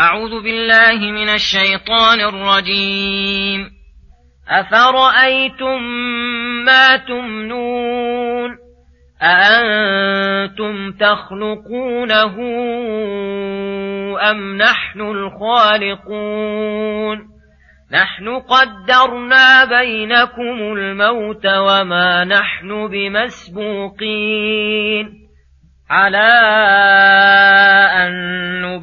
أعوذ بالله من الشيطان الرجيم. أفرأيتم ما تمنون؟ أأنتم تخلقونه أم نحن الخالقون؟ نحن قدرنا بينكم الموت وما نحن بمسبوقين. على أن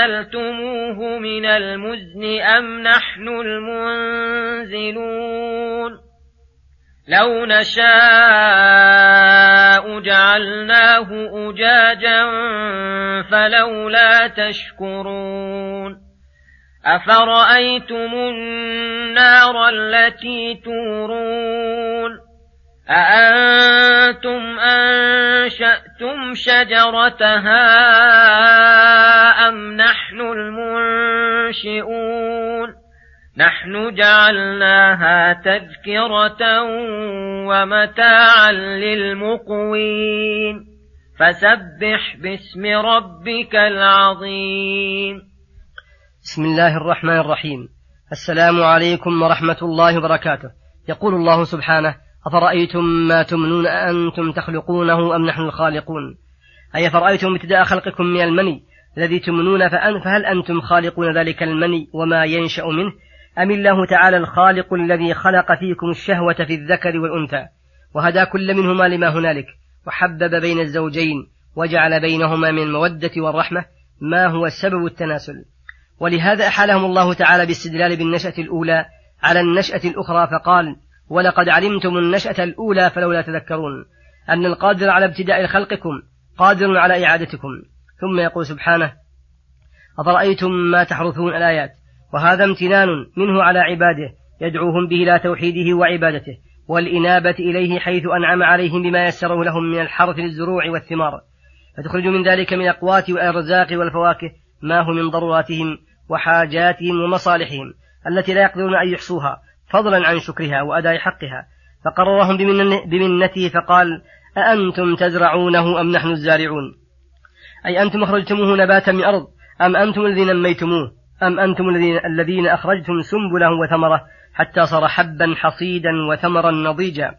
أنزلتموه من المزن أم نحن المنزلون لو نشاء جعلناه أجاجا فلولا تشكرون أفرأيتم النار التي تورون أأنتم شجرتها أم نحن المنشئون؟ نحن جعلناها تذكرة ومتاعا للمقوين. فسبح باسم ربك العظيم. بسم الله الرحمن الرحيم. السلام عليكم ورحمة الله وبركاته. يقول الله سبحانه أفرأيتم ما تمنون أأنتم تخلقونه أم نحن الخالقون؟ أي فرأيتم ابتداء خلقكم من المني الذي تمنون فأن فهل أنتم خالقون ذلك المني وما ينشأ منه؟ أم الله تعالى الخالق الذي خلق فيكم الشهوة في الذكر والأنثى؟ وهدى كل منهما لما هنالك وحبب بين الزوجين وجعل بينهما من المودة والرحمة ما هو سبب التناسل؟ ولهذا أحالهم الله تعالى باستدلال بالنشأة الأولى على النشأة الأخرى فقال ولقد علمتم النشأة الأولى فلولا تذكرون أن القادر على ابتداء خلقكم قادر على إعادتكم. ثم يقول سبحانه أفرأيتم ما تحرثون الآيات؟ وهذا امتنان منه على عباده يدعوهم به إلى توحيده وعبادته والإنابة إليه حيث أنعم عليهم بما يسره لهم من الحرث للزروع والثمار. فتخرج من ذلك من الأقوات والأرزاق والفواكه ما هو من ضروراتهم وحاجاتهم ومصالحهم التي لا يقدرون أن يحصوها فضلا عن شكرها وأداء حقها. فقررهم بمنته فقال أأنتم تزرعونه أم نحن الزارعون؟ أي أنتم أخرجتموه نباتا من أرض أم أنتم الذين نميتموه أم أنتم الذين, الذين أخرجتم سنبله وثمرة حتى صار حبا حصيدا وثمرا نضيجا؟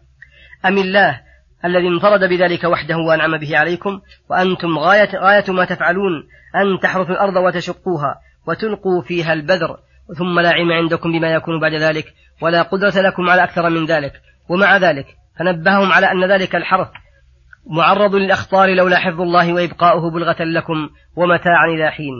أم الله الذي انفرد بذلك وحده وأنعم به عليكم؟ وأنتم غاية, غاية ما تفعلون أن تحرثوا الأرض وتشقوها وتلقوا فيها البذر ثم لا علم عندكم بما يكون بعد ذلك ولا قدرة لكم على أكثر من ذلك ومع ذلك فنبههم على أن ذلك الحرث معرض للأخطار لولا حفظ الله وإبقاؤه بلغة لكم ومتاعا إلى حين.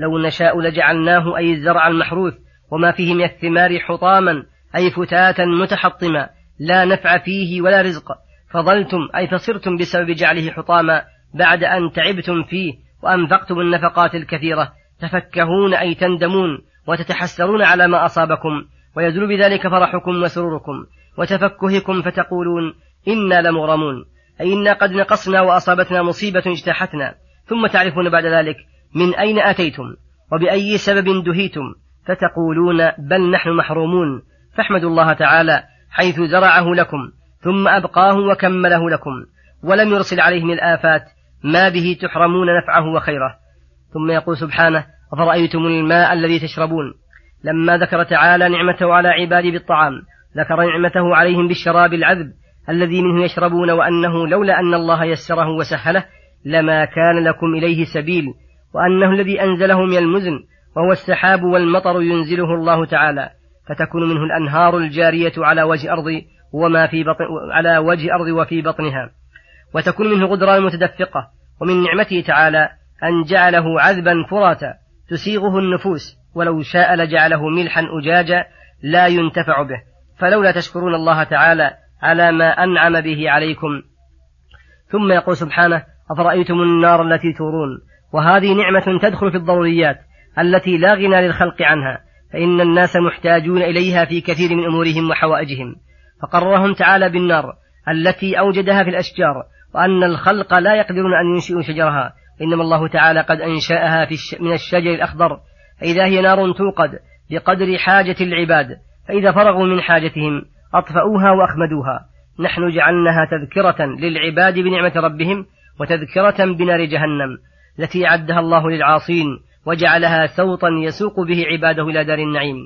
لو نشاء لجعلناه أي الزرع المحروث وما فيه من الثمار حطاما أي فتاتا متحطما لا نفع فيه ولا رزق. فظلتم أي فصرتم بسبب جعله حطاما بعد أن تعبتم فيه وأنفقتم النفقات الكثيرة. تفكهون أي تندمون وتتحسرون على ما أصابكم. ويزول بذلك فرحكم وسروركم. وتفكهكم فتقولون إنا لمغرمون. أي إنا قد نقصنا وأصابتنا مصيبة اجتاحتنا ثم تعرفون بعد ذلك من أين أتيتم؟ وبأي سبب دهيتم؟ فتقولون بل نحن محرومون. فاحمدوا الله تعالى حيث زرعه لكم ثم أبقاه وكمله لكم. ولم يرسل عليه من الآفات ما به تحرمون نفعه وخيره. ثم يقول سبحانه أفرأيتم الماء الذي تشربون؟ لما ذكر تعالى نعمته على عباده بالطعام ذكر نعمته عليهم بالشراب العذب الذي منه يشربون وأنه لولا أن الله يسره وسهله لما كان لكم إليه سبيل وأنه الذي أنزله من المزن وهو السحاب والمطر ينزله الله تعالى فتكون منه الأنهار الجارية على وجه أرض وما في بطن على وجه أرض وفي بطنها وتكون منه غدران متدفقة ومن نعمته تعالى أن جعله عذبا فراتا تسيغه النفوس ولو شاء لجعله ملحا أجاجا لا ينتفع به فلولا تشكرون الله تعالى على ما أنعم به عليكم. ثم يقول سبحانه أفرأيتم النار التي تورون؟ وهذه نعمة تدخل في الضروريات التي لا غنى للخلق عنها فإن الناس محتاجون إليها في كثير من أمورهم وحوائجهم. فقررهم تعالى بالنار التي أوجدها في الأشجار وأن الخلق لا يقدرون أن ينشئوا شجرها إنما الله تعالى قد أنشأها في من الشجر الأخضر. فإذا هي نار توقد بقدر حاجة العباد. فإذا فرغوا من حاجتهم أطفأوها وأخمدوها. نحن جعلناها تذكرة للعباد بنعمة ربهم وتذكرة بنار جهنم التي أعدها الله للعاصين وجعلها سوطا يسوق به عباده إلى دار النعيم.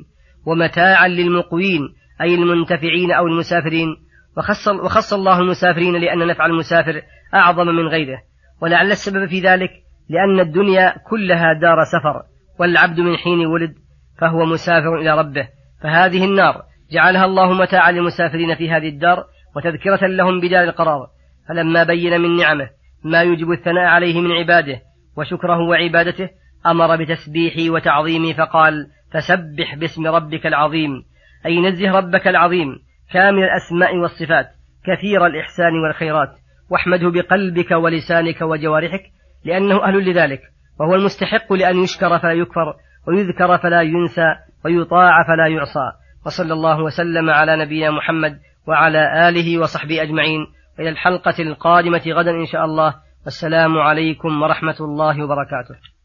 ومتاعا للمقوين أي المنتفعين أو المسافرين. وخص, وخص الله المسافرين لأن نفع المسافر أعظم من غيره. ولعل السبب في ذلك لأن الدنيا كلها دار سفر والعبد من حين ولد فهو مسافر إلى ربه. فهذه النار جعلها الله متاعا للمسافرين في هذه الدار وتذكرة لهم بدار القرار. فلما بين من نعمه ما يوجب الثناء عليه من عباده وشكره وعبادته أمر بتسبيحه وتعظيمه فقال فسبح باسم ربك العظيم أي نزه ربك العظيم كامل الأسماء والصفات كثير الإحسان والخيرات واحمده بقلبك ولسانك وجوارحك لأنه أهل لذلك وهو المستحق لأن يشكر فلا يكفر ويذكر فلا ينسى ويطاع فلا يعصى. وصلى الله وسلم على نبينا محمد وعلى آله وصحبه أجمعين. إلى الحلقة القادمة غدا إن شاء الله. والسلام عليكم ورحمة الله وبركاته.